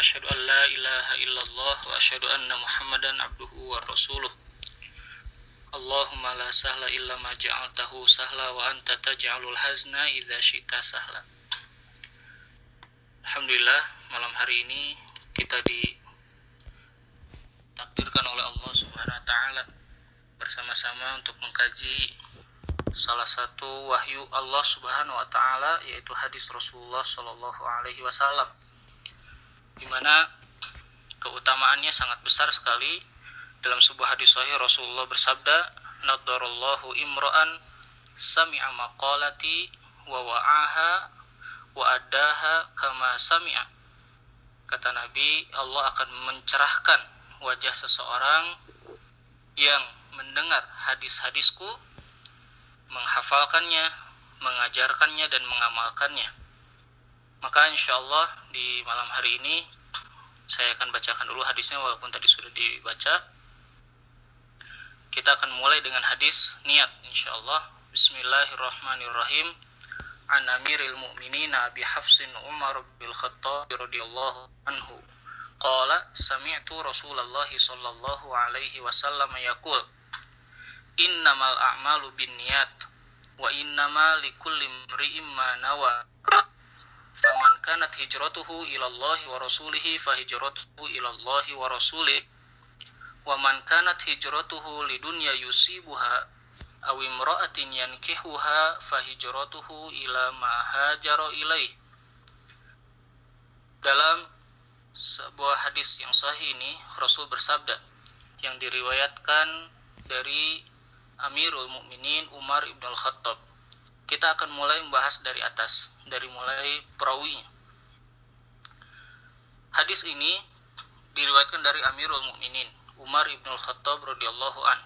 أشهد أن لا إله إلا الله وأشهد أن محمدا عبده ورسوله اللهم لا سهل إلا ما جعلته سهلا وأنت تجعل الحزن إذا شئت سهلا Alhamdulillah malam hari ini kita ditakdirkan oleh Allah Subhanahu wa taala bersama-sama untuk mengkaji salah satu wahyu Allah Subhanahu wa taala yaitu hadis Rasulullah Shallallahu alaihi wasallam di mana keutamaannya sangat besar sekali. Dalam sebuah hadis sahih Rasulullah bersabda nadarallahu imra'an sami'a maqalati wa wa'aha wa adaha kama sami'a. Kata Nabi Allah akan mencerahkan wajah seseorang yang mendengar hadis-hadisku menghafalkannya mengajarkannya dan mengamalkannya maka insya Allah di malam hari ini saya akan bacakan dulu hadisnya walaupun tadi sudah dibaca. Kita akan mulai dengan hadis niat insya Allah. Bismillahirrahmanirrahim. An Amiril Mu'minin Abi Hafsin Umar bin Khattab radhiyallahu anhu. Qala sami'tu Rasulullah sallallahu alaihi wasallam yaqul innamal a'malu binniyat wa innamal likulli imrin ma nawaa faman kanat hijratuhu ilallahi wa rasulihi fa hijratuhu ilallahi wa rasulih wa man kanat hijratuhu lidunya yusibuha aw imra'atin yankihuha fa hijratuhu ila ma hajara ilaih dalam sebuah hadis yang sahih ini Rasul bersabda yang diriwayatkan dari Amirul Mukminin Umar ibn al-Khattab kita akan mulai membahas dari atas dari mulai perawinya. Hadis ini diriwayatkan dari Amirul Mukminin Umar ibn al-Khattab radhiyallahu an.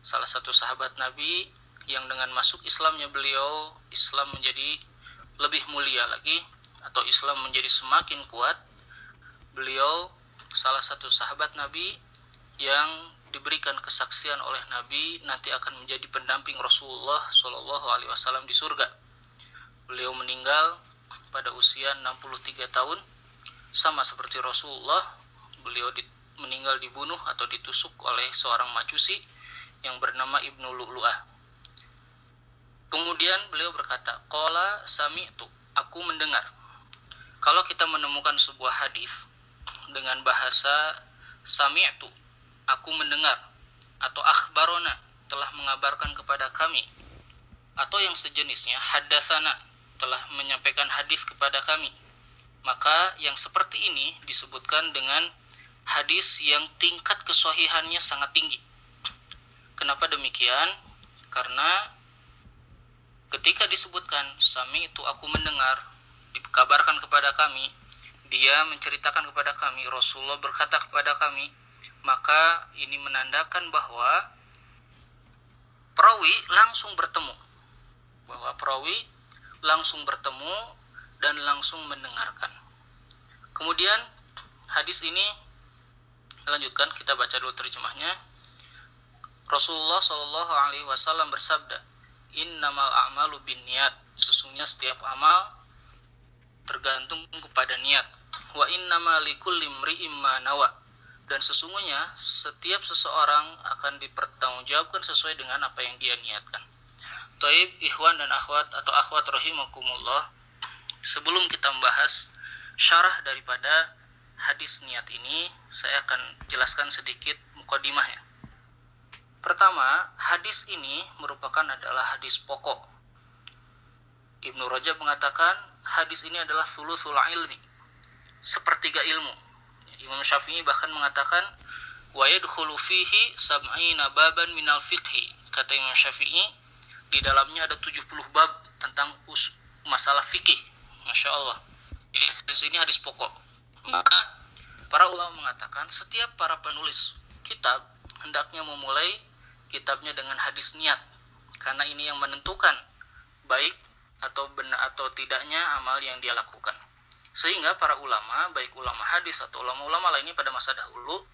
Salah satu sahabat Nabi yang dengan masuk Islamnya beliau Islam menjadi lebih mulia lagi atau Islam menjadi semakin kuat. Beliau salah satu sahabat Nabi yang diberikan kesaksian oleh Nabi nanti akan menjadi pendamping Rasulullah Shallallahu Alaihi Wasallam di surga beliau meninggal pada usia 63 tahun sama seperti Rasulullah beliau di, meninggal dibunuh atau ditusuk oleh seorang majusi yang bernama Ibnu Lu'lu'ah. Kemudian beliau berkata, Qala sami'tu, aku mendengar. Kalau kita menemukan sebuah hadis dengan bahasa sami'tu, aku mendengar, atau akhbarona, telah mengabarkan kepada kami, atau yang sejenisnya, haddatsana, telah menyampaikan hadis kepada kami. Maka yang seperti ini disebutkan dengan hadis yang tingkat kesohihannya sangat tinggi Kenapa demikian? Karena ketika disebutkan sami itu aku mendengar dikabarkan kepada kami dia menceritakan kepada kami Rasulullah berkata kepada kami maka ini menandakan bahwa perawi langsung bertemu bahwa perawi langsung bertemu dan langsung mendengarkan kemudian hadis ini lanjutkan kita baca dulu terjemahnya Rasulullah Shallallahu Alaihi Wasallam bersabda, Innamal a'malu bin niat. Sesungguhnya setiap amal tergantung kepada niat. Wa innama likulli imri'im nawa. Dan sesungguhnya setiap seseorang akan dipertanggungjawabkan sesuai dengan apa yang dia niatkan. Taib, ikhwan dan akhwat atau akhwat rahimakumullah. Sebelum kita membahas syarah daripada hadis niat ini, saya akan jelaskan sedikit mukadimahnya. Pertama, hadis ini merupakan adalah hadis pokok. Ibnu Rajab mengatakan hadis ini adalah thuluthul ilmi, sepertiga ilmu. Imam Syafi'i bahkan mengatakan wa yadkhulu fihi sab'ina baban minal fiqhi. Kata Imam Syafi'i, di dalamnya ada 70 bab tentang masalah fikih. Masya Allah. Jadi hadis ini hadis pokok. Maka para ulama mengatakan setiap para penulis kitab hendaknya memulai kitabnya dengan hadis niat karena ini yang menentukan baik atau benar atau tidaknya amal yang dia lakukan sehingga para ulama baik ulama hadis atau ulama-ulama lainnya pada masa dahulu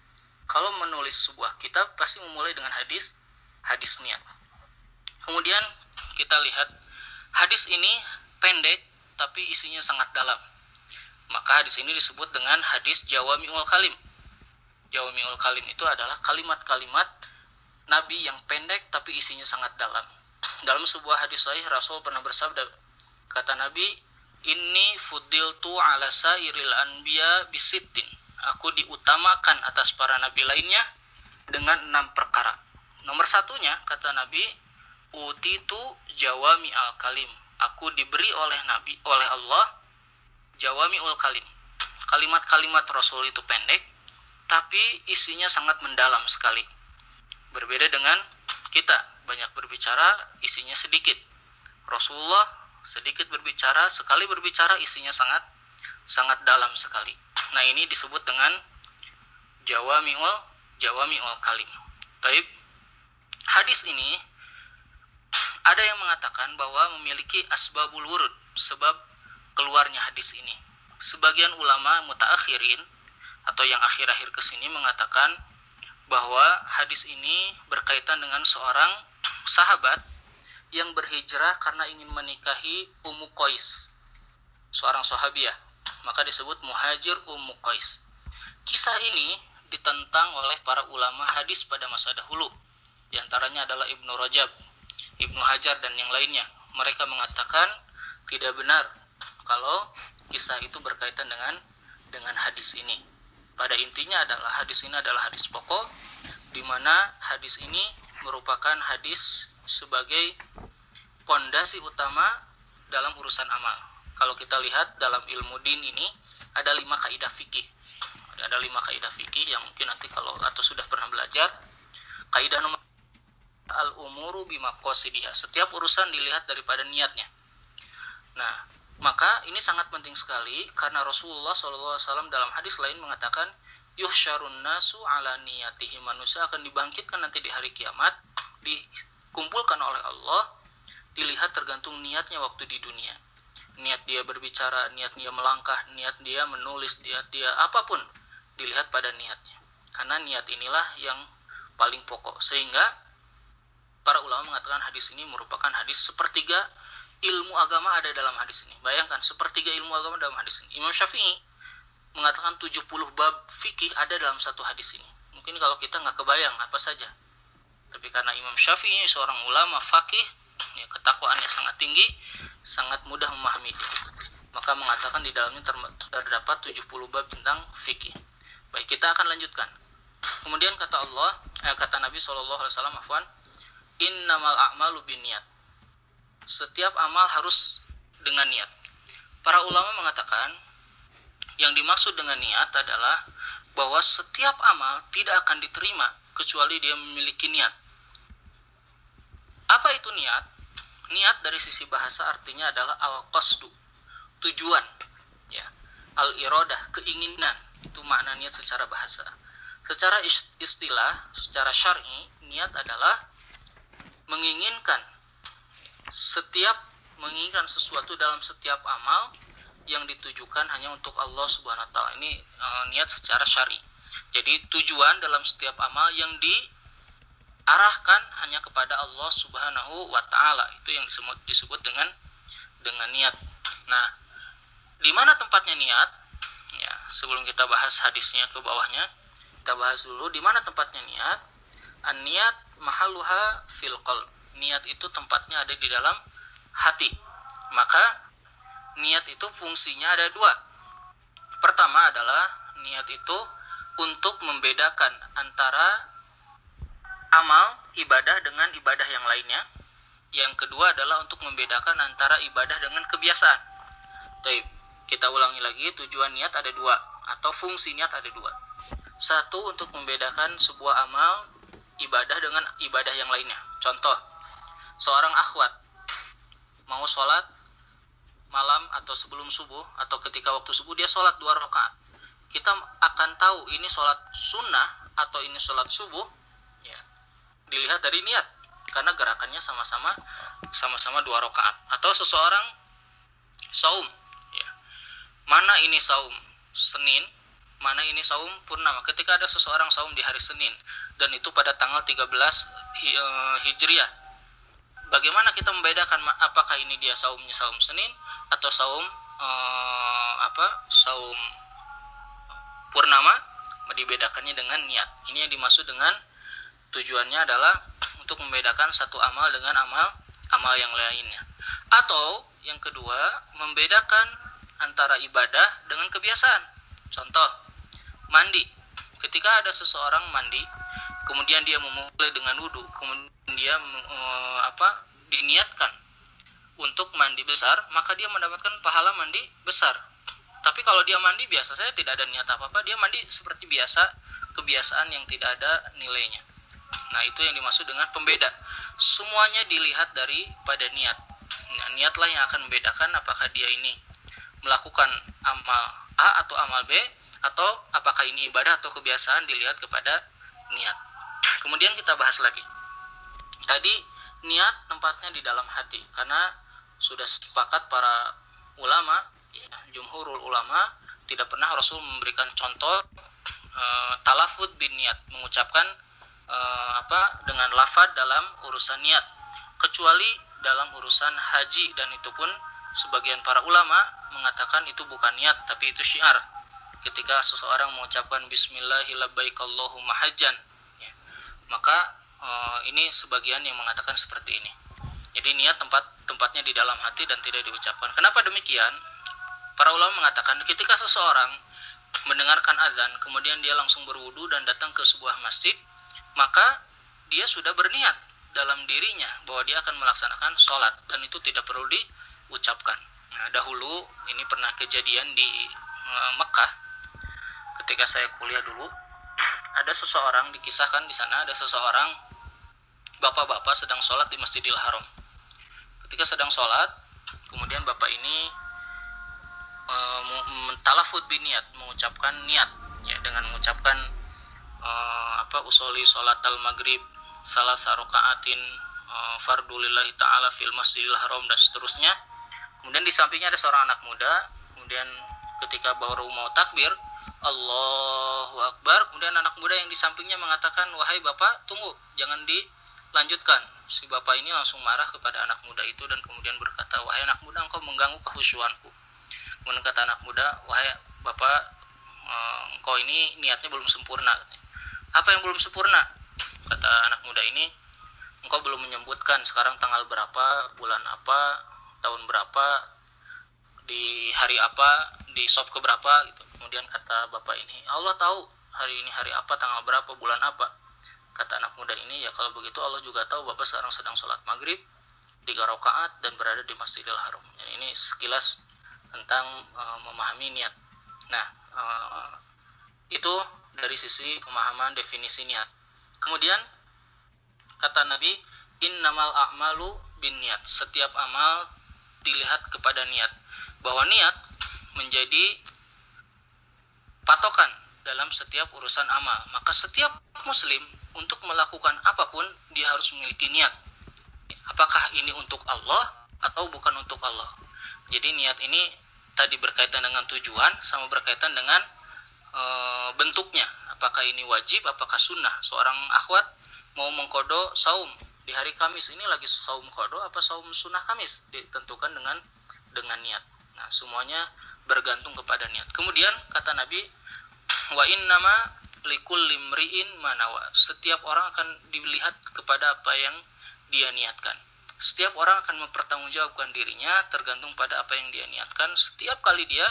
kalau menulis sebuah kitab pasti memulai dengan hadis hadis niat Kemudian kita lihat hadis ini pendek tapi isinya sangat dalam. Maka hadis ini disebut dengan hadis Jawami'ul Kalim. Jawami'ul Kalim itu adalah kalimat-kalimat Nabi yang pendek tapi isinya sangat dalam. Dalam sebuah hadis sahih Rasul pernah bersabda, kata Nabi, "Inni fudiltu ala sairil anbiya bisitin." Aku diutamakan atas para nabi lainnya dengan enam perkara. Nomor satunya, kata Nabi, utitu jawami al kalim. Aku diberi oleh Nabi, oleh Allah, jawami ul kalim. Kalimat-kalimat Rasul itu pendek, tapi isinya sangat mendalam sekali. Berbeda dengan kita, banyak berbicara, isinya sedikit. Rasulullah sedikit berbicara, sekali berbicara isinya sangat sangat dalam sekali. Nah, ini disebut dengan jawamiul jawamiul kalim. Taib. Hadis ini ada yang mengatakan bahwa memiliki asbabul wurud, sebab keluarnya hadis ini. Sebagian ulama mutaakhirin atau yang akhir-akhir ke sini mengatakan bahwa hadis ini berkaitan dengan seorang sahabat yang berhijrah karena ingin menikahi Ummu Qais, seorang sahabiah. Maka disebut muhajir Ummu Qais. Kisah ini ditentang oleh para ulama hadis pada masa dahulu. Di antaranya adalah Ibnu Rajab Ibnu Hajar dan yang lainnya. Mereka mengatakan tidak benar kalau kisah itu berkaitan dengan dengan hadis ini. Pada intinya adalah hadis ini adalah hadis pokok di mana hadis ini merupakan hadis sebagai pondasi utama dalam urusan amal. Kalau kita lihat dalam ilmu din ini ada lima kaidah fikih. Ada lima kaidah fikih yang mungkin nanti kalau atau sudah pernah belajar. Kaidah nomor al-umuru bimaqasidiha. Setiap urusan dilihat daripada niatnya. Nah, maka ini sangat penting sekali karena Rasulullah SAW dalam hadis lain mengatakan yuhsyarun nasu ala niyatihi manusia akan dibangkitkan nanti di hari kiamat dikumpulkan oleh Allah dilihat tergantung niatnya waktu di dunia niat dia berbicara niat dia melangkah niat dia menulis niat dia apa pun dilihat pada niatnya karena niat inilah yang paling pokok sehingga para ulama mengatakan hadis ini merupakan hadis sepertiga ilmu agama ada dalam hadis ini. Bayangkan sepertiga ilmu agama dalam hadis ini. Imam Syafi'i mengatakan 70 bab fikih ada dalam satu hadis ini. Mungkin kalau kita nggak kebayang apa saja. Tapi karena Imam Syafi'i seorang ulama fakih, ya, ketakwaannya sangat tinggi, sangat mudah memahami dia. Maka mengatakan di dalamnya terdapat 70 bab tentang fikih. Baik, kita akan lanjutkan. Kemudian kata Allah, eh, kata Nabi SAW, afwan, innamal a'malu niat. Setiap amal harus dengan niat. Para ulama mengatakan yang dimaksud dengan niat adalah bahwa setiap amal tidak akan diterima kecuali dia memiliki niat. Apa itu niat? Niat dari sisi bahasa artinya adalah al-qasdu, tujuan. Ya. Al-iradah, keinginan. Itu makna niat secara bahasa. Secara istilah, secara syar'i, niat adalah menginginkan setiap menginginkan sesuatu dalam setiap amal yang ditujukan hanya untuk Allah Subhanahu wa taala. Ini e, niat secara syar'i. Jadi tujuan dalam setiap amal yang diarahkan hanya kepada Allah Subhanahu wa taala. Itu yang disebut disebut dengan dengan niat. Nah, di mana tempatnya niat? Ya, sebelum kita bahas hadisnya ke bawahnya, kita bahas dulu di mana tempatnya niat. An-niat mahaluha fil qalb. Niat itu tempatnya ada di dalam hati. Maka niat itu fungsinya ada dua. Pertama adalah niat itu untuk membedakan antara amal ibadah dengan ibadah yang lainnya. Yang kedua adalah untuk membedakan antara ibadah dengan kebiasaan. Taib. Kita ulangi lagi, tujuan niat ada dua atau fungsi niat ada dua. Satu untuk membedakan sebuah amal ibadah dengan ibadah yang lainnya. Contoh, seorang akhwat mau sholat malam atau sebelum subuh atau ketika waktu subuh dia sholat dua rakaat. Kita akan tahu ini sholat sunnah atau ini sholat subuh, dilihat dari niat karena gerakannya sama-sama sama-sama dua rakaat. Atau seseorang saum, ya. Mana ini saum? Senin. Mana ini saum? Purnama. Ketika ada seseorang saum di hari Senin dan itu pada tanggal 13 eh, Hijriah. Bagaimana kita membedakan apakah ini dia saumnya saum Senin atau saum uh, apa saum purnama? Dibedakannya dengan niat. Ini yang dimaksud dengan tujuannya adalah untuk membedakan satu amal dengan amal amal yang lainnya. Atau yang kedua membedakan antara ibadah dengan kebiasaan. Contoh mandi. Ketika ada seseorang mandi kemudian dia memulai dengan wudhu kemudian dia uh, apa diniatkan untuk mandi besar maka dia mendapatkan pahala mandi besar. Tapi kalau dia mandi biasa saya tidak ada niat apa apa dia mandi seperti biasa kebiasaan yang tidak ada nilainya nah itu yang dimaksud dengan pembeda. Semuanya dilihat dari pada niat. Nah, niatlah yang akan membedakan apakah dia ini melakukan amal A atau amal B atau apakah ini ibadah atau kebiasaan dilihat kepada niat. Kemudian kita bahas lagi. Tadi niat tempatnya di dalam hati. Karena sudah sepakat para ulama ya, jumhurul ulama tidak pernah Rasul memberikan contoh e, talafud bin niat mengucapkan e, apa dengan lafad dalam urusan niat kecuali dalam urusan haji dan itu pun sebagian para ulama mengatakan itu bukan niat tapi itu syiar ketika seseorang mengucapkan Bismillahirrahmanirrahim hajjan ya, maka e, ini sebagian yang mengatakan seperti ini jadi niat tempat tempatnya di dalam hati dan tidak diucapkan. Kenapa demikian? Para ulama mengatakan ketika seseorang mendengarkan azan, kemudian dia langsung berwudu dan datang ke sebuah masjid, maka dia sudah berniat dalam dirinya bahwa dia akan melaksanakan sholat. Dan itu tidak perlu diucapkan. Nah, dahulu ini pernah kejadian di e, Mekah. Ketika saya kuliah dulu ada seseorang dikisahkan di sana ada seseorang bapak-bapak sedang sholat di Masjidil Haram. Ketika sedang sholat kemudian bapak ini e, mentalafud biniat mengucapkan niat ya dengan mengucapkan e, apa usoli sholat al maghrib salah sarokaatin e, fardulillahi taala fil masjidil haram dan seterusnya kemudian di sampingnya ada seorang anak muda kemudian ketika baru mau takbir Allahu Akbar kemudian anak muda yang di sampingnya mengatakan wahai bapak tunggu jangan dilanjutkan si bapak ini langsung marah kepada anak muda itu dan kemudian berkata, wahai anak muda engkau mengganggu kehusuanku. Kemudian kata anak muda, wahai bapak eh, engkau ini niatnya belum sempurna. Apa yang belum sempurna? Kata anak muda ini, engkau belum menyebutkan sekarang tanggal berapa, bulan apa, tahun berapa, di hari apa, di sop ke berapa gitu. Kemudian kata bapak ini, Allah tahu hari ini hari apa, tanggal berapa, bulan apa Kata anak muda ini, ya kalau begitu Allah juga tahu Bapak sekarang sedang sholat maghrib, tiga rakaat dan berada di Masjidil Haram. Jadi ini sekilas tentang uh, memahami niat. Nah, uh, itu dari sisi pemahaman definisi niat. Kemudian kata Nabi, innamal a'malu bin niat. Setiap amal dilihat kepada niat. Bahwa niat menjadi patokan dalam setiap urusan amal. Maka setiap muslim untuk melakukan apa pun dia harus memiliki niat. Apakah ini untuk Allah atau bukan untuk Allah? Jadi niat ini tadi berkaitan dengan tujuan sama berkaitan dengan e, bentuknya. Apakah ini wajib, apakah sunnah? Seorang akhwat mau mengkodo saum di hari Kamis ini lagi saum kodo apa saum sunnah Kamis ditentukan dengan dengan niat. Nah, semuanya bergantung kepada niat. Kemudian kata Nabi, wa nama likul limriin manawa. Setiap orang akan dilihat kepada apa yang dia niatkan. Setiap orang akan mempertanggungjawabkan dirinya tergantung pada apa yang dia niatkan setiap kali dia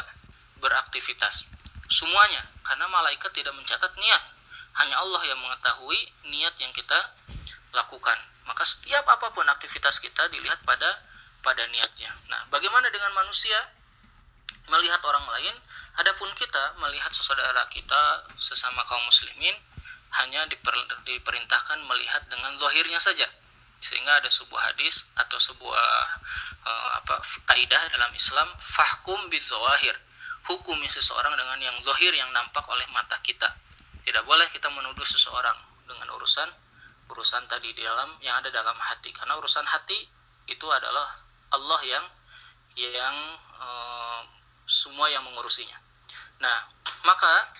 beraktivitas. Semuanya, karena malaikat tidak mencatat niat. Hanya Allah yang mengetahui niat yang kita lakukan. Maka setiap apa pun aktivitas kita dilihat pada pada niatnya. Nah, bagaimana dengan manusia melihat orang lain Adapun kita melihat saudara kita sesama kaum muslimin hanya diper, diperintahkan melihat dengan zahirnya saja. Sehingga ada sebuah hadis atau sebuah uh, apa kaidah dalam Islam fahkum bidzawahir. Hukumi seseorang dengan yang zahir yang nampak oleh mata kita. Tidak boleh kita menuduh seseorang dengan urusan urusan tadi di dalam yang ada dalam hati karena urusan hati itu adalah Allah yang yang uh, semua yang mengurusinya. Nah, maka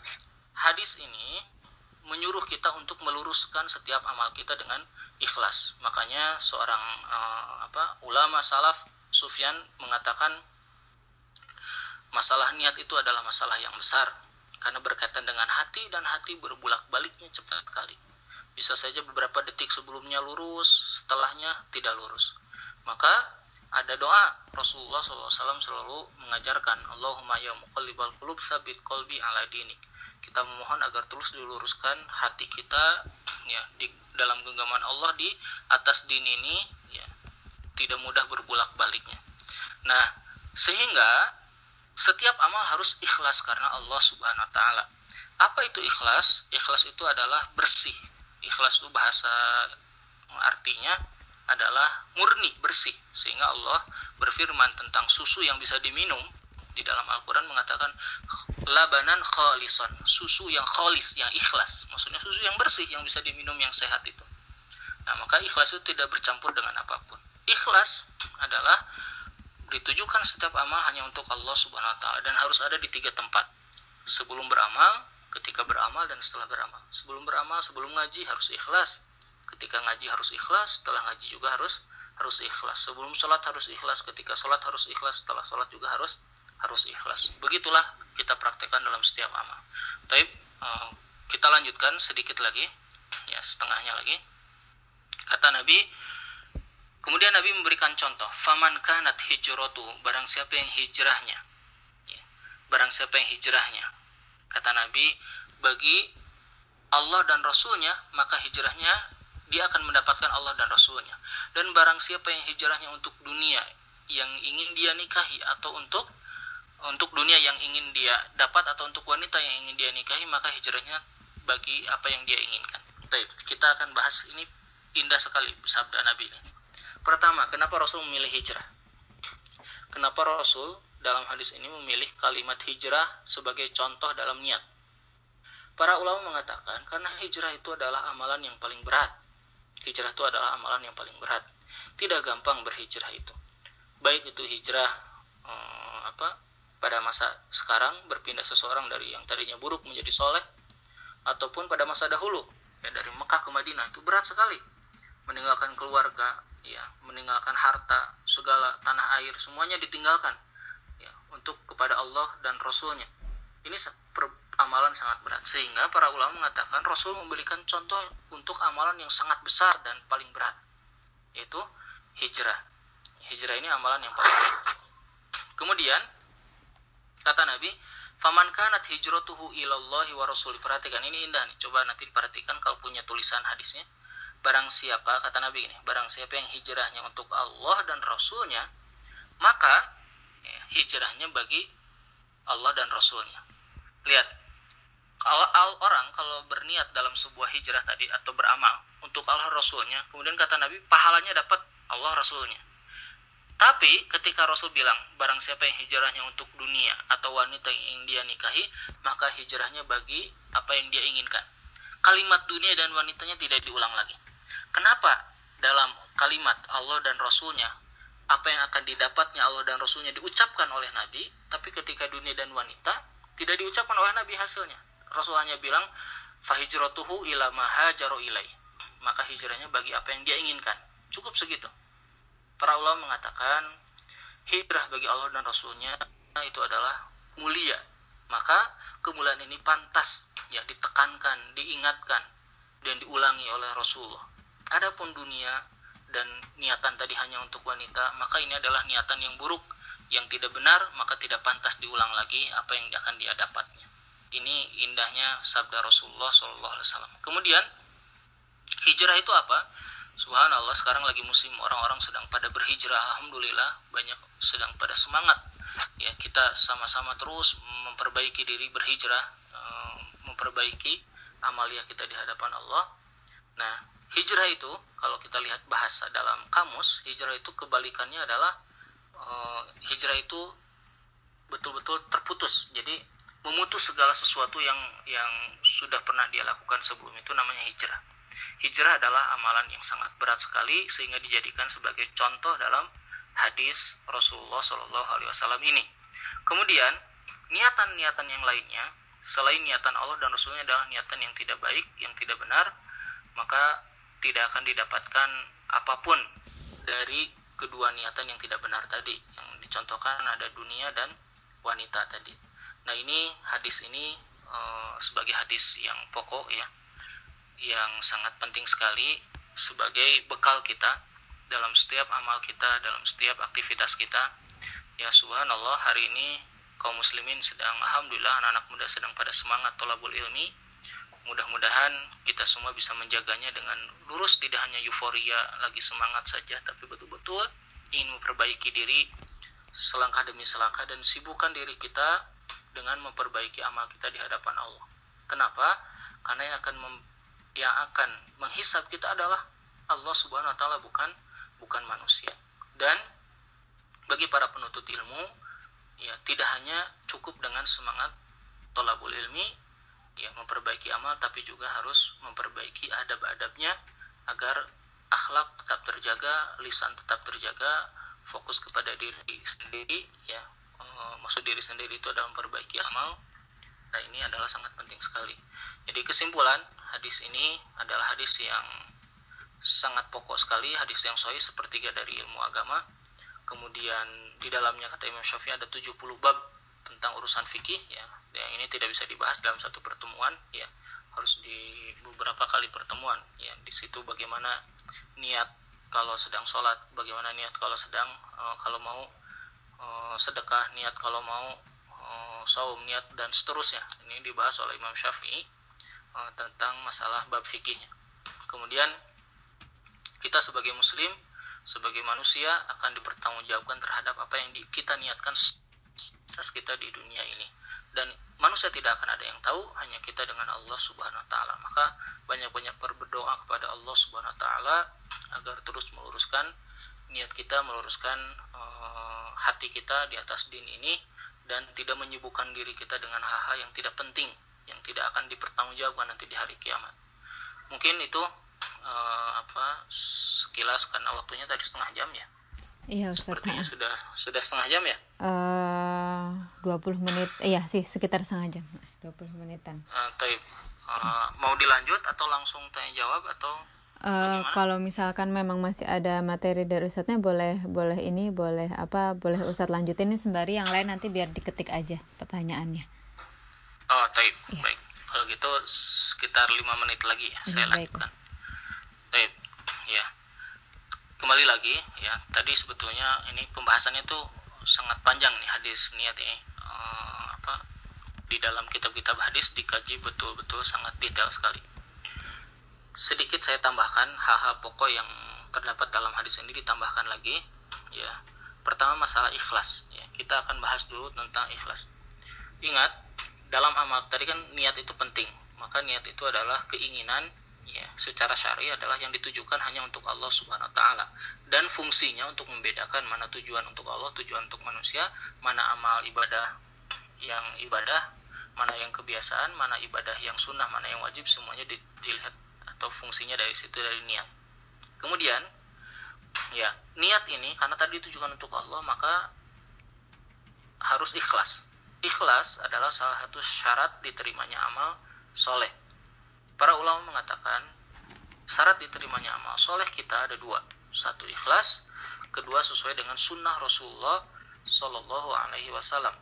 hadis ini menyuruh kita untuk meluruskan setiap amal kita dengan ikhlas. Makanya seorang uh, apa ulama salaf Sufyan mengatakan masalah niat itu adalah masalah yang besar karena berkaitan dengan hati dan hati berbulak-baliknya cepat sekali. Bisa saja beberapa detik sebelumnya lurus, setelahnya tidak lurus. Maka ada doa Rasulullah SAW selalu mengajarkan Allahumma ya muqallibal qulub sabit qalbi ala dinik kita memohon agar terus diluruskan hati kita ya di dalam genggaman Allah di atas din ini ya tidak mudah berbulak baliknya. Nah, sehingga setiap amal harus ikhlas karena Allah Subhanahu wa taala. Apa itu ikhlas? Ikhlas itu adalah bersih. Ikhlas itu bahasa artinya adalah murni, bersih. Sehingga Allah berfirman tentang susu yang bisa diminum di dalam Al-Quran mengatakan labanan khalison susu yang khalis yang ikhlas maksudnya susu yang bersih yang bisa diminum yang sehat itu nah maka ikhlas itu tidak bercampur dengan apa pun ikhlas adalah ditujukan setiap amal hanya untuk Allah subhanahu wa ta'ala dan harus ada di tiga tempat. Sebelum beramal ketika beramal dan setelah beramal. Sebelum beramal sebelum ngaji harus ikhlas. Ketika ngaji harus ikhlas. Setelah ngaji juga harus harus ikhlas. Sebelum sholat harus ikhlas. Ketika sholat harus ikhlas. Setelah sholat juga harus harus ikhlas. Begitulah kita praktekkan dalam setiap amal. Tapi uh, kita lanjutkan sedikit lagi, ya setengahnya lagi. Kata Nabi, kemudian Nabi memberikan contoh, faman kanat hijratu, barang siapa yang hijrahnya. Ya, barang siapa yang hijrahnya. Kata Nabi, bagi Allah dan Rasulnya, maka hijrahnya dia akan mendapatkan Allah dan Rasulnya. Dan barang siapa yang hijrahnya untuk dunia yang ingin dia nikahi atau untuk untuk dunia yang ingin dia dapat atau untuk wanita yang ingin dia nikahi maka hijrahnya bagi apa yang dia inginkan. Kita akan bahas ini indah sekali sabda Nabi ini. Pertama, kenapa Rasul memilih hijrah? Kenapa Rasul dalam hadis ini memilih kalimat hijrah sebagai contoh dalam niat? Para ulama mengatakan karena hijrah itu adalah amalan yang paling berat. Hijrah itu adalah amalan yang paling berat. Tidak gampang berhijrah itu. Baik itu hijrah hmm, apa pada masa sekarang berpindah seseorang dari yang tadinya buruk menjadi soleh ataupun pada masa dahulu ya dari Mekah ke Madinah itu berat sekali meninggalkan keluarga ya meninggalkan harta segala tanah air semuanya ditinggalkan ya untuk kepada Allah dan Rasulnya ini amalan sangat berat sehingga para ulama mengatakan Rasul memberikan contoh untuk amalan yang sangat besar dan paling berat yaitu hijrah hijrah ini amalan yang paling berat kemudian Kata Nabi, "Faman kanat hijratuhu ilallahi wa rasuli." Perhatikan ini indah nih. Coba nanti diperhatikan kalau punya tulisan hadisnya. Barang siapa, kata Nabi ini, barang siapa yang hijrahnya untuk Allah dan Rasulnya, maka ya, hijrahnya bagi Allah dan Rasulnya. Lihat, kalau orang kalau berniat dalam sebuah hijrah tadi atau beramal untuk Allah Rasulnya, kemudian kata Nabi, pahalanya dapat Allah Rasulnya. Tapi ketika Rasul bilang, barang siapa yang hijrahnya untuk dunia atau wanita yang ingin dia nikahi, maka hijrahnya bagi apa yang dia inginkan. Kalimat dunia dan wanitanya tidak diulang lagi. Kenapa dalam kalimat Allah dan Rasulnya, apa yang akan didapatnya Allah dan Rasulnya diucapkan oleh Nabi, tapi ketika dunia dan wanita, tidak diucapkan oleh Nabi hasilnya. Rasul hanya bilang, fahijratuhu ila mahajaru ilai. Maka hijrahnya bagi apa yang dia inginkan. Cukup segitu. Para ulama mengatakan hijrah bagi Allah dan Rasulnya itu adalah mulia. Maka kemuliaan ini pantas ya ditekankan, diingatkan dan diulangi oleh Rasulullah. Adapun dunia dan niatan tadi hanya untuk wanita, maka ini adalah niatan yang buruk, yang tidak benar, maka tidak pantas diulang lagi apa yang akan dia dapatnya. Ini indahnya sabda Rasulullah SAW. Kemudian hijrah itu apa? Subhanallah sekarang lagi musim orang-orang sedang pada berhijrah Alhamdulillah banyak sedang pada semangat ya kita sama-sama terus memperbaiki diri berhijrah eh, memperbaiki amalia kita di hadapan Allah nah hijrah itu kalau kita lihat bahasa dalam kamus hijrah itu kebalikannya adalah uh, hijrah itu betul-betul terputus jadi memutus segala sesuatu yang yang sudah pernah dia lakukan sebelum itu namanya hijrah hijrah adalah amalan yang sangat berat sekali sehingga dijadikan sebagai contoh dalam hadis Rasulullah Shallallahu Alaihi Wasallam ini. Kemudian niatan-niatan yang lainnya selain niatan Allah dan Rasulnya adalah niatan yang tidak baik, yang tidak benar, maka tidak akan didapatkan apa pun dari kedua niatan yang tidak benar tadi. Yang dicontohkan ada dunia dan wanita tadi. Nah ini hadis ini e, sebagai hadis yang pokok ya, yang sangat penting sekali sebagai bekal kita dalam setiap amal kita, dalam setiap aktivitas kita. Ya subhanallah hari ini kaum muslimin sedang alhamdulillah anak-anak muda sedang pada semangat tolabul ilmi mudah-mudahan kita semua bisa menjaganya dengan lurus tidak hanya euforia lagi semangat saja tapi betul-betul ingin memperbaiki diri selangkah demi selangkah dan sibukkan diri kita dengan memperbaiki amal kita di hadapan Allah. Kenapa? Karena yang akan mem, yang akan menghisap kita adalah Allah Subhanahu wa taala bukan bukan manusia. Dan bagi para penuntut ilmu ya tidak hanya cukup dengan semangat tolabul ilmi ya memperbaiki amal tapi juga harus memperbaiki adab-adabnya agar akhlak tetap terjaga lisan tetap terjaga fokus kepada diri sendiri ya. E, maksud diri sendiri itu adalah memperbaiki amal. Nah ini adalah sangat penting sekali. Jadi kesimpulan hadis ini adalah hadis yang sangat pokok sekali hadis yang sahih sepertiga dari ilmu agama. Kemudian di dalamnya kata Imam Syafi'i ada 70 bab tentang urusan fikih ya. Yang ini tidak bisa dibahas dalam satu pertemuan ya. Harus di beberapa kali pertemuan ya. Di situ bagaimana niat kalau sedang sholat bagaimana niat kalau sedang uh, kalau mau uh, sedekah niat kalau mau uh, saum niat dan seterusnya. Ini dibahas oleh Imam Syafi'i uh, tentang masalah bab fikih. Kemudian kita sebagai muslim sebagai manusia akan dipertanggungjawabkan terhadap apa yang kita niatkan atas kita di dunia ini. Dan manusia tidak akan ada yang tahu hanya kita dengan Allah Subhanahu wa taala. Maka banyak-banyak berdoa kepada Allah Subhanahu wa taala agar terus meluruskan niat kita meluruskan uh, hati kita di atas din ini dan tidak menyibukkan diri kita dengan hal-hal yang tidak penting yang tidak akan dipertanggungjawabkan nanti di hari kiamat. Mungkin itu uh, apa sekilas karena waktunya tadi setengah jam ya. Iya Ustaz. Sepertinya sudah sudah setengah jam ya? Uh, 20 menit. Iya sih sekitar setengah jam. 20 menitan. Uh, uh, mau dilanjut atau langsung tanya jawab atau Uh, kalau misalkan memang masih ada materi dari Ustadznya boleh boleh ini boleh apa boleh Ustadz lanjutin ini sembari yang lain nanti biar diketik aja pertanyaannya. Oh, taib. Ya. Baik. Kalau gitu sekitar lima menit lagi ya, ya saya baik. lanjutkan. Taib. Ya kembali lagi ya. Tadi sebetulnya ini pembahasannya tuh sangat panjang nih hadis niat ini uh, apa di dalam kitab-kitab hadis dikaji betul-betul sangat detail sekali. Sedikit saya tambahkan hal-hal pokok yang terdapat dalam hadis ini ditambahkan lagi ya. Pertama masalah ikhlas ya. Kita akan bahas dulu tentang ikhlas. Ingat dalam amal tadi kan niat itu penting. Maka niat itu adalah keinginan ya secara syar'i adalah yang ditujukan hanya untuk Allah Subhanahu wa taala dan fungsinya untuk membedakan mana tujuan untuk Allah, tujuan untuk manusia, mana amal ibadah yang ibadah, mana yang kebiasaan, mana ibadah yang sunnah, mana yang wajib semuanya dilihat atau fungsinya dari situ dari niat. Kemudian ya, niat ini karena tadi ditujukan untuk Allah maka harus ikhlas. Ikhlas adalah salah satu syarat diterimanya amal soleh Para ulama mengatakan syarat diterimanya amal soleh kita ada dua. Satu ikhlas, kedua sesuai dengan sunnah Rasulullah Shallallahu Alaihi Wasallam.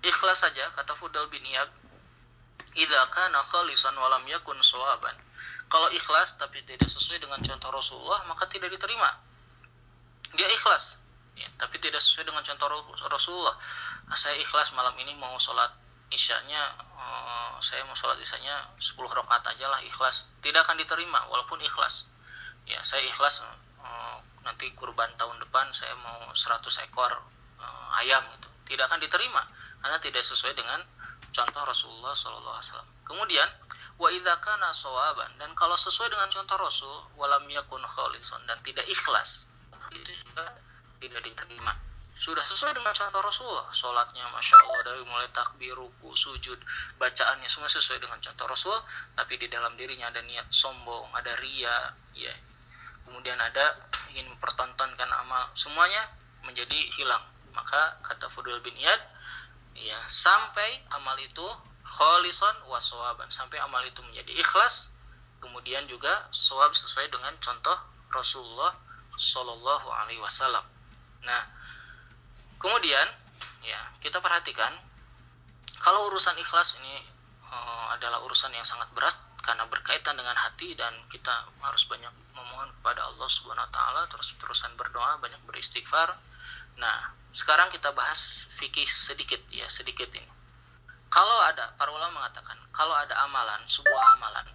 Ikhlas saja kata Fudal bin Iyad, "Idza kana walam yakun sawaban." Kalau ikhlas tapi tidak sesuai dengan contoh Rasulullah, maka tidak diterima. Dia ikhlas, ya, tapi tidak sesuai dengan contoh Rasulullah. Saya ikhlas malam ini mau sholat isyanya saya mau sholat isyanya 10 rakaat aja lah ikhlas. Tidak akan diterima walaupun ikhlas. Ya saya ikhlas uh, nanti kurban tahun depan saya mau 100 ekor uh, ayam gitu. Tidak akan diterima karena tidak sesuai dengan contoh Rasulullah SAW kemudian wa idza kana sawaban dan kalau sesuai dengan contoh Rasul walam yakun khalisan dan tidak ikhlas itu juga tidak diterima sudah sesuai dengan contoh Rasulullah. Sholatnya masya Allah dari mulai takbir ruku sujud bacaannya semua sesuai dengan contoh Rasul tapi di dalam dirinya ada niat sombong ada ria ya. Kemudian ada ingin mempertontonkan amal. Semuanya menjadi hilang. Maka kata Fudul bin Iyad ya sampai amal itu kholison waswaban sampai amal itu menjadi ikhlas kemudian juga swab sesuai dengan contoh Rasulullah Shallallahu Alaihi Wasallam. Nah, kemudian ya kita perhatikan kalau urusan ikhlas ini uh, adalah urusan yang sangat berat karena berkaitan dengan hati dan kita harus banyak memohon kepada Allah Subhanahu wa taala terus-terusan berdoa, banyak beristighfar. Nah, sekarang kita bahas fikih sedikit ya, sedikit ini. Kalau ada para ulama mengatakan, kalau ada amalan, sebuah amalan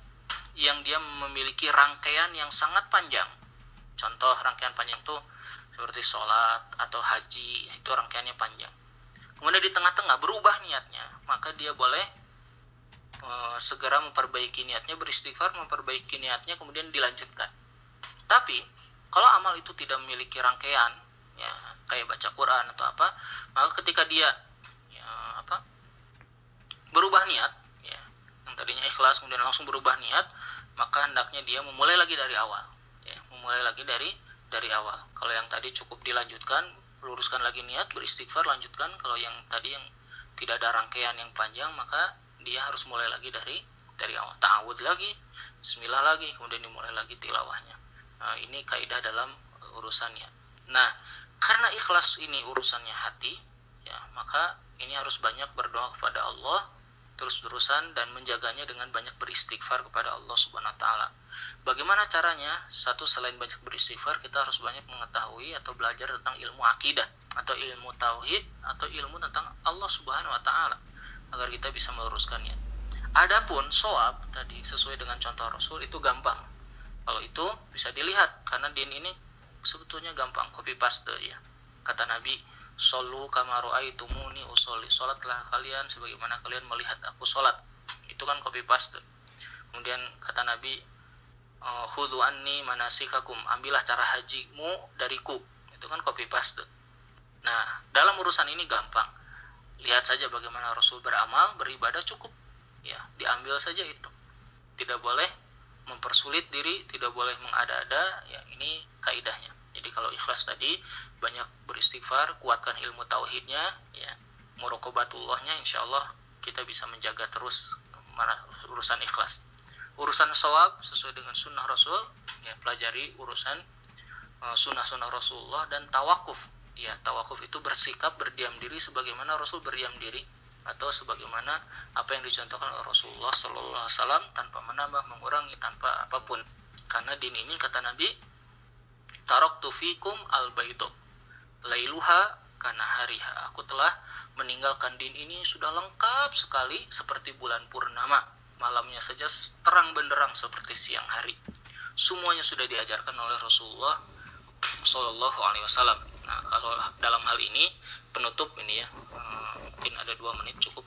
yang dia memiliki rangkaian yang sangat panjang. Contoh rangkaian panjang itu seperti sholat atau haji, itu rangkaiannya panjang. Kemudian di tengah-tengah berubah niatnya, maka dia boleh uh, segera memperbaiki niatnya, beristighfar, memperbaiki niatnya, kemudian dilanjutkan. Tapi kalau amal itu tidak memiliki rangkaian, ya kayak baca Quran atau apa, maka ketika dia ya, apa berubah niat, ya, yang tadinya ikhlas kemudian langsung berubah niat, maka hendaknya dia memulai lagi dari awal ya, memulai lagi dari dari awal. Kalau yang tadi cukup dilanjutkan luruskan lagi niat beristighfar lanjutkan. Kalau yang tadi yang tidak ada rangkaian yang panjang maka dia harus mulai lagi dari dari awal. Ta'awud lagi bismillah lagi kemudian dimulai lagi tilawahnya. Nah, ini kaidah dalam urusannya. Nah karena ikhlas ini urusannya hati ya maka ini harus banyak berdoa kepada Allah terus-terusan dan menjaganya dengan banyak beristighfar kepada Allah Subhanahu wa taala. Bagaimana caranya? Satu selain banyak beristighfar, kita harus banyak mengetahui atau belajar tentang ilmu akidah atau ilmu tauhid atau ilmu tentang Allah Subhanahu wa taala agar kita bisa meluruskannya. Adapun soab tadi sesuai dengan contoh Rasul itu gampang. Kalau itu bisa dilihat karena din ini sebetulnya gampang copy paste ya. Kata Nabi, Solu kamaru aitumuni usoli. Sholatlah kalian sebagaimana kalian melihat aku sholat. Itu kan copy paste. Kemudian kata Nabi, Khudhu anni manasikakum. Ambillah cara hajimu dariku. Itu kan copy paste. Nah, dalam urusan ini gampang. Lihat saja bagaimana Rasul beramal, beribadah cukup. Ya, diambil saja itu. Tidak boleh mempersulit diri, tidak boleh mengada-ada. Ya, ini kaidahnya. Jadi kalau ikhlas tadi banyak beristighfar, kuatkan ilmu tauhidnya, ya murokobatullahnya insya Allah kita bisa menjaga terus urusan ikhlas. Urusan sawab sesuai dengan sunnah Rasul, ya pelajari urusan uh, sunnah-sunnah Rasulullah dan tawakuf. Ya, tawakuf itu bersikap berdiam diri sebagaimana Rasul berdiam diri atau sebagaimana apa yang dicontohkan oleh Rasulullah Shallallahu Alaihi Wasallam tanpa menambah, mengurangi, tanpa apa pun. Karena din ini kata Nabi taraktu fikum al baidok lailuha karena hariha aku telah meninggalkan din ini sudah lengkap sekali seperti bulan purnama malamnya saja terang benderang seperti siang hari. Semuanya sudah diajarkan oleh Rasulullah Shallallahu Alaihi Wasallam. Nah kalau dalam hal ini penutup ini ya hmm, mungkin ada dua menit cukup.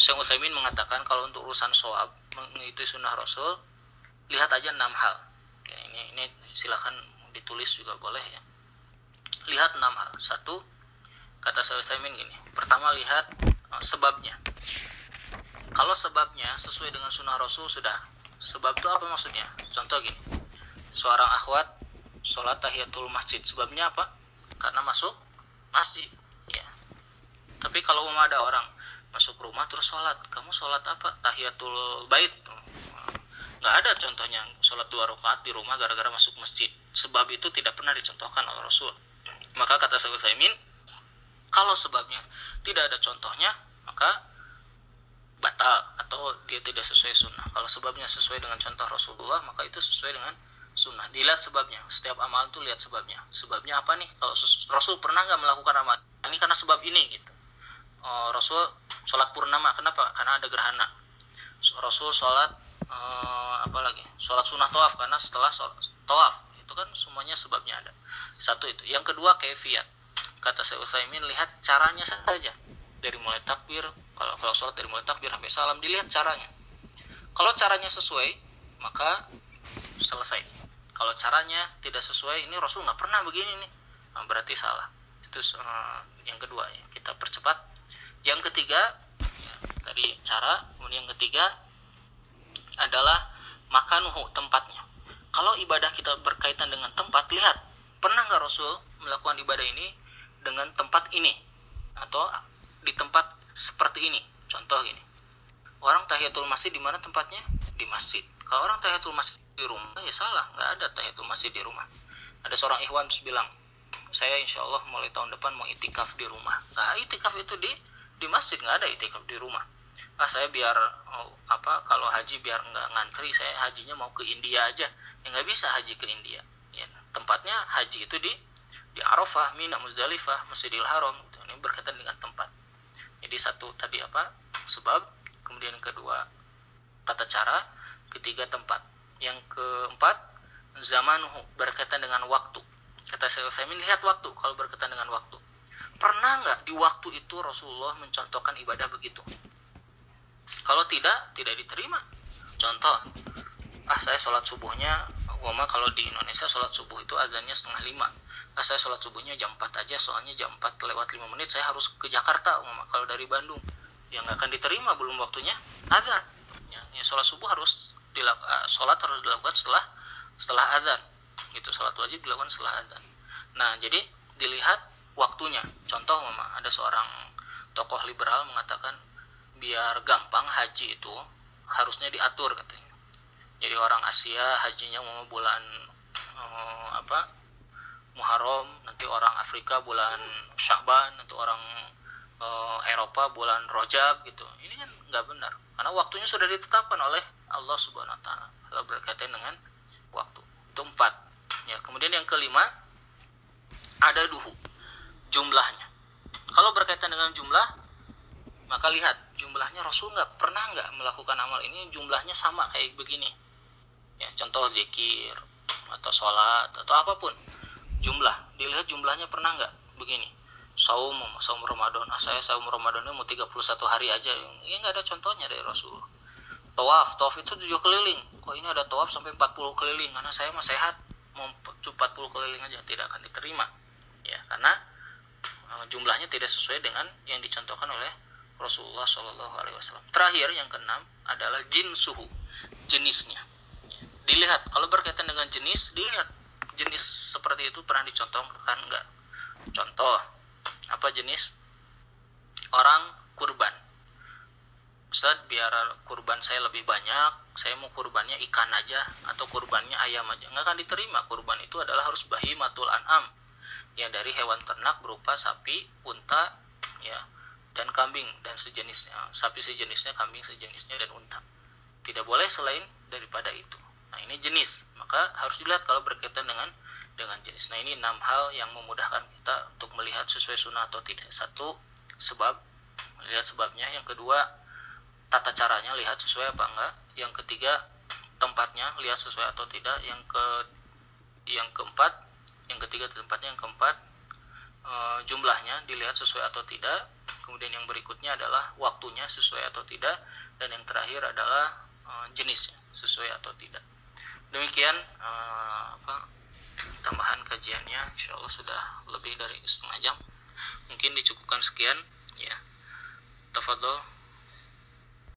Syekh Utsaimin mengatakan kalau untuk urusan soal mengikuti sunnah Rasul lihat aja enam hal. Ya, ini ini silakan ditulis juga boleh ya. Lihat enam hal. Satu kata saya Saimin gini. Pertama lihat uh, sebabnya kalau sebabnya sesuai dengan sunnah Rasul sudah. Sebab itu apa maksudnya? Contoh gini. Seorang akhwat sholat tahiyatul masjid. Sebabnya apa? Karena masuk masjid. Ya. Tapi kalau mau ada orang masuk rumah terus sholat kamu sholat apa? Tahiyatul bait. Nggak ada contohnya sholat dua rakaat di rumah gara-gara masuk masjid. Sebab itu tidak pernah dicontohkan oleh Rasul. Maka kata Syekh Utsaimin kalau sebabnya tidak ada contohnya maka batal atau dia tidak sesuai sunnah. Kalau sebabnya sesuai dengan contoh Rasulullah maka itu sesuai dengan sunnah. Dilihat sebabnya. Setiap amal itu lihat sebabnya. Sebabnya apa nih? Kalau Rasul pernah nggak melakukan amal ini karena sebab ini gitu. Oh, Rasul sholat purnama. Kenapa? Karena ada gerhana. Rasul sholat uh, apa lagi? Sholat sunnah tawaf. Karena setelah tawaf itu kan semuanya sebabnya ada. Satu itu. Yang kedua kefiat. Kata saya Utsaimin lihat caranya saja. Dari mulai takbir kalau kalau sholat dari mulai takbir sampai salam dilihat caranya. Kalau caranya sesuai maka selesai. Kalau caranya tidak sesuai ini Rasul nggak pernah begini nih. Nah, berarti salah. Itu uh, yang kedua ya. Kita percepat. Yang ketiga ya, tadi cara. Kemudian yang ketiga adalah makanuhu tempatnya. Kalau ibadah kita berkaitan dengan tempat, lihat. Pernah nggak Rasul melakukan ibadah ini dengan tempat ini? Atau di tempat seperti ini. Contoh gini, orang tahiyatul masjid di mana tempatnya? Di masjid. Kalau orang tahiyatul masjid di rumah ya salah. Nggak ada tahiyatul masjid di rumah. Ada seorang ikhwan terus bilang saya insya Allah mulai tahun depan mau itikaf di rumah. Nah itikaf itu di di masjid. Nggak ada itikaf di rumah. Ah saya biar oh, apa kalau haji biar nggak ngantri saya hajinya mau ke India aja. Ya nggak bisa haji ke India. Ya, tempatnya haji itu di di Arafah, Mina, Muzdalifah, Masjidil Haram. Ini berkaitan dengan tempat. Jadi satu tadi apa? Sebab, kemudian kedua tata cara, ketiga tempat. Yang keempat, zaman berkaitan dengan waktu. Kata saya, saya lihat waktu kalau berkaitan dengan waktu. Pernah nggak di waktu itu Rasulullah mencontohkan ibadah begitu? Kalau tidak, tidak diterima. Contoh, ah saya sholat subuhnya, Wama kalau di Indonesia sholat subuh itu azannya setengah lima nah, saya sholat subuhnya jam 4 aja soalnya jam 4 lewat 5 menit saya harus ke Jakarta umum. kalau dari Bandung. Yang nggak akan diterima belum waktunya. Azan. Ya, ya sholat subuh harus dilakukan uh, sholat harus dilakukan setelah setelah azan. Gitu sholat wajib dilakukan setelah azan. Nah jadi dilihat waktunya. Contoh mama ada seorang tokoh liberal mengatakan biar gampang haji itu harusnya diatur katanya. Jadi orang Asia hajinya mau bulan uh, apa Muharram nanti orang Afrika bulan Syakban nanti orang uh, Eropa bulan Rojab gitu. Ini kan nggak benar karena waktunya sudah ditetapkan oleh Allah Subhanahu Wa Taala. Kalau berkaitan dengan waktu. Itu empat. Ya kemudian yang kelima ada duhu jumlahnya. Kalau berkaitan dengan jumlah maka lihat jumlahnya Rasul nggak pernah nggak melakukan amal ini jumlahnya sama kayak begini. Ya contoh zikir atau sholat atau apa pun jumlah. Dilihat jumlahnya pernah nggak? Begini. Saum saum Ramadan. Ah, saya saum Ramadan mau 31 hari aja. Ya nggak ada contohnya dari Rasul tawaf. Tawaf itu tujuh keliling. Kok ini ada tawaf sampai 40 keliling? Karena saya mau sehat. Mau 40 keliling aja tidak akan diterima. Ya karena uh, jumlahnya tidak sesuai dengan yang dicontohkan oleh Rasulullah Shallallahu Alaihi Wasallam. Terakhir yang keenam adalah jin suhu jenisnya. Ya, dilihat. Kalau berkaitan dengan jenis dilihat jenis seperti itu pernah dicontohkan enggak contoh apa jenis? Orang kurban. Ustaz biar kurban saya lebih banyak saya mau kurbannya ikan aja atau kurbannya ayam aja. Nggak akan diterima. Kurban itu adalah harus bahimatul an'am. Ya dari hewan ternak berupa sapi unta ya dan kambing dan sejenisnya. Sapi sejenisnya kambing sejenisnya dan unta. Tidak boleh selain daripada itu ini jenis, maka harus dilihat kalau berkaitan dengan dengan jenis. Nah ini enam hal yang memudahkan kita untuk melihat sesuai sunnah atau tidak. Satu, sebab, lihat sebabnya. Yang kedua, tata caranya, lihat sesuai apa enggak. Yang ketiga, tempatnya, lihat sesuai atau tidak. Yang ke yang keempat, yang ketiga tempatnya, yang keempat, e, jumlahnya dilihat sesuai atau tidak. Kemudian yang berikutnya adalah waktunya sesuai atau tidak. Dan yang terakhir adalah e, jenisnya sesuai atau tidak demikian uh, apa tambahan kajiannya. Insya Allah sudah lebih dari setengah jam. Mungkin dicukupkan sekian. Ya. Tafadol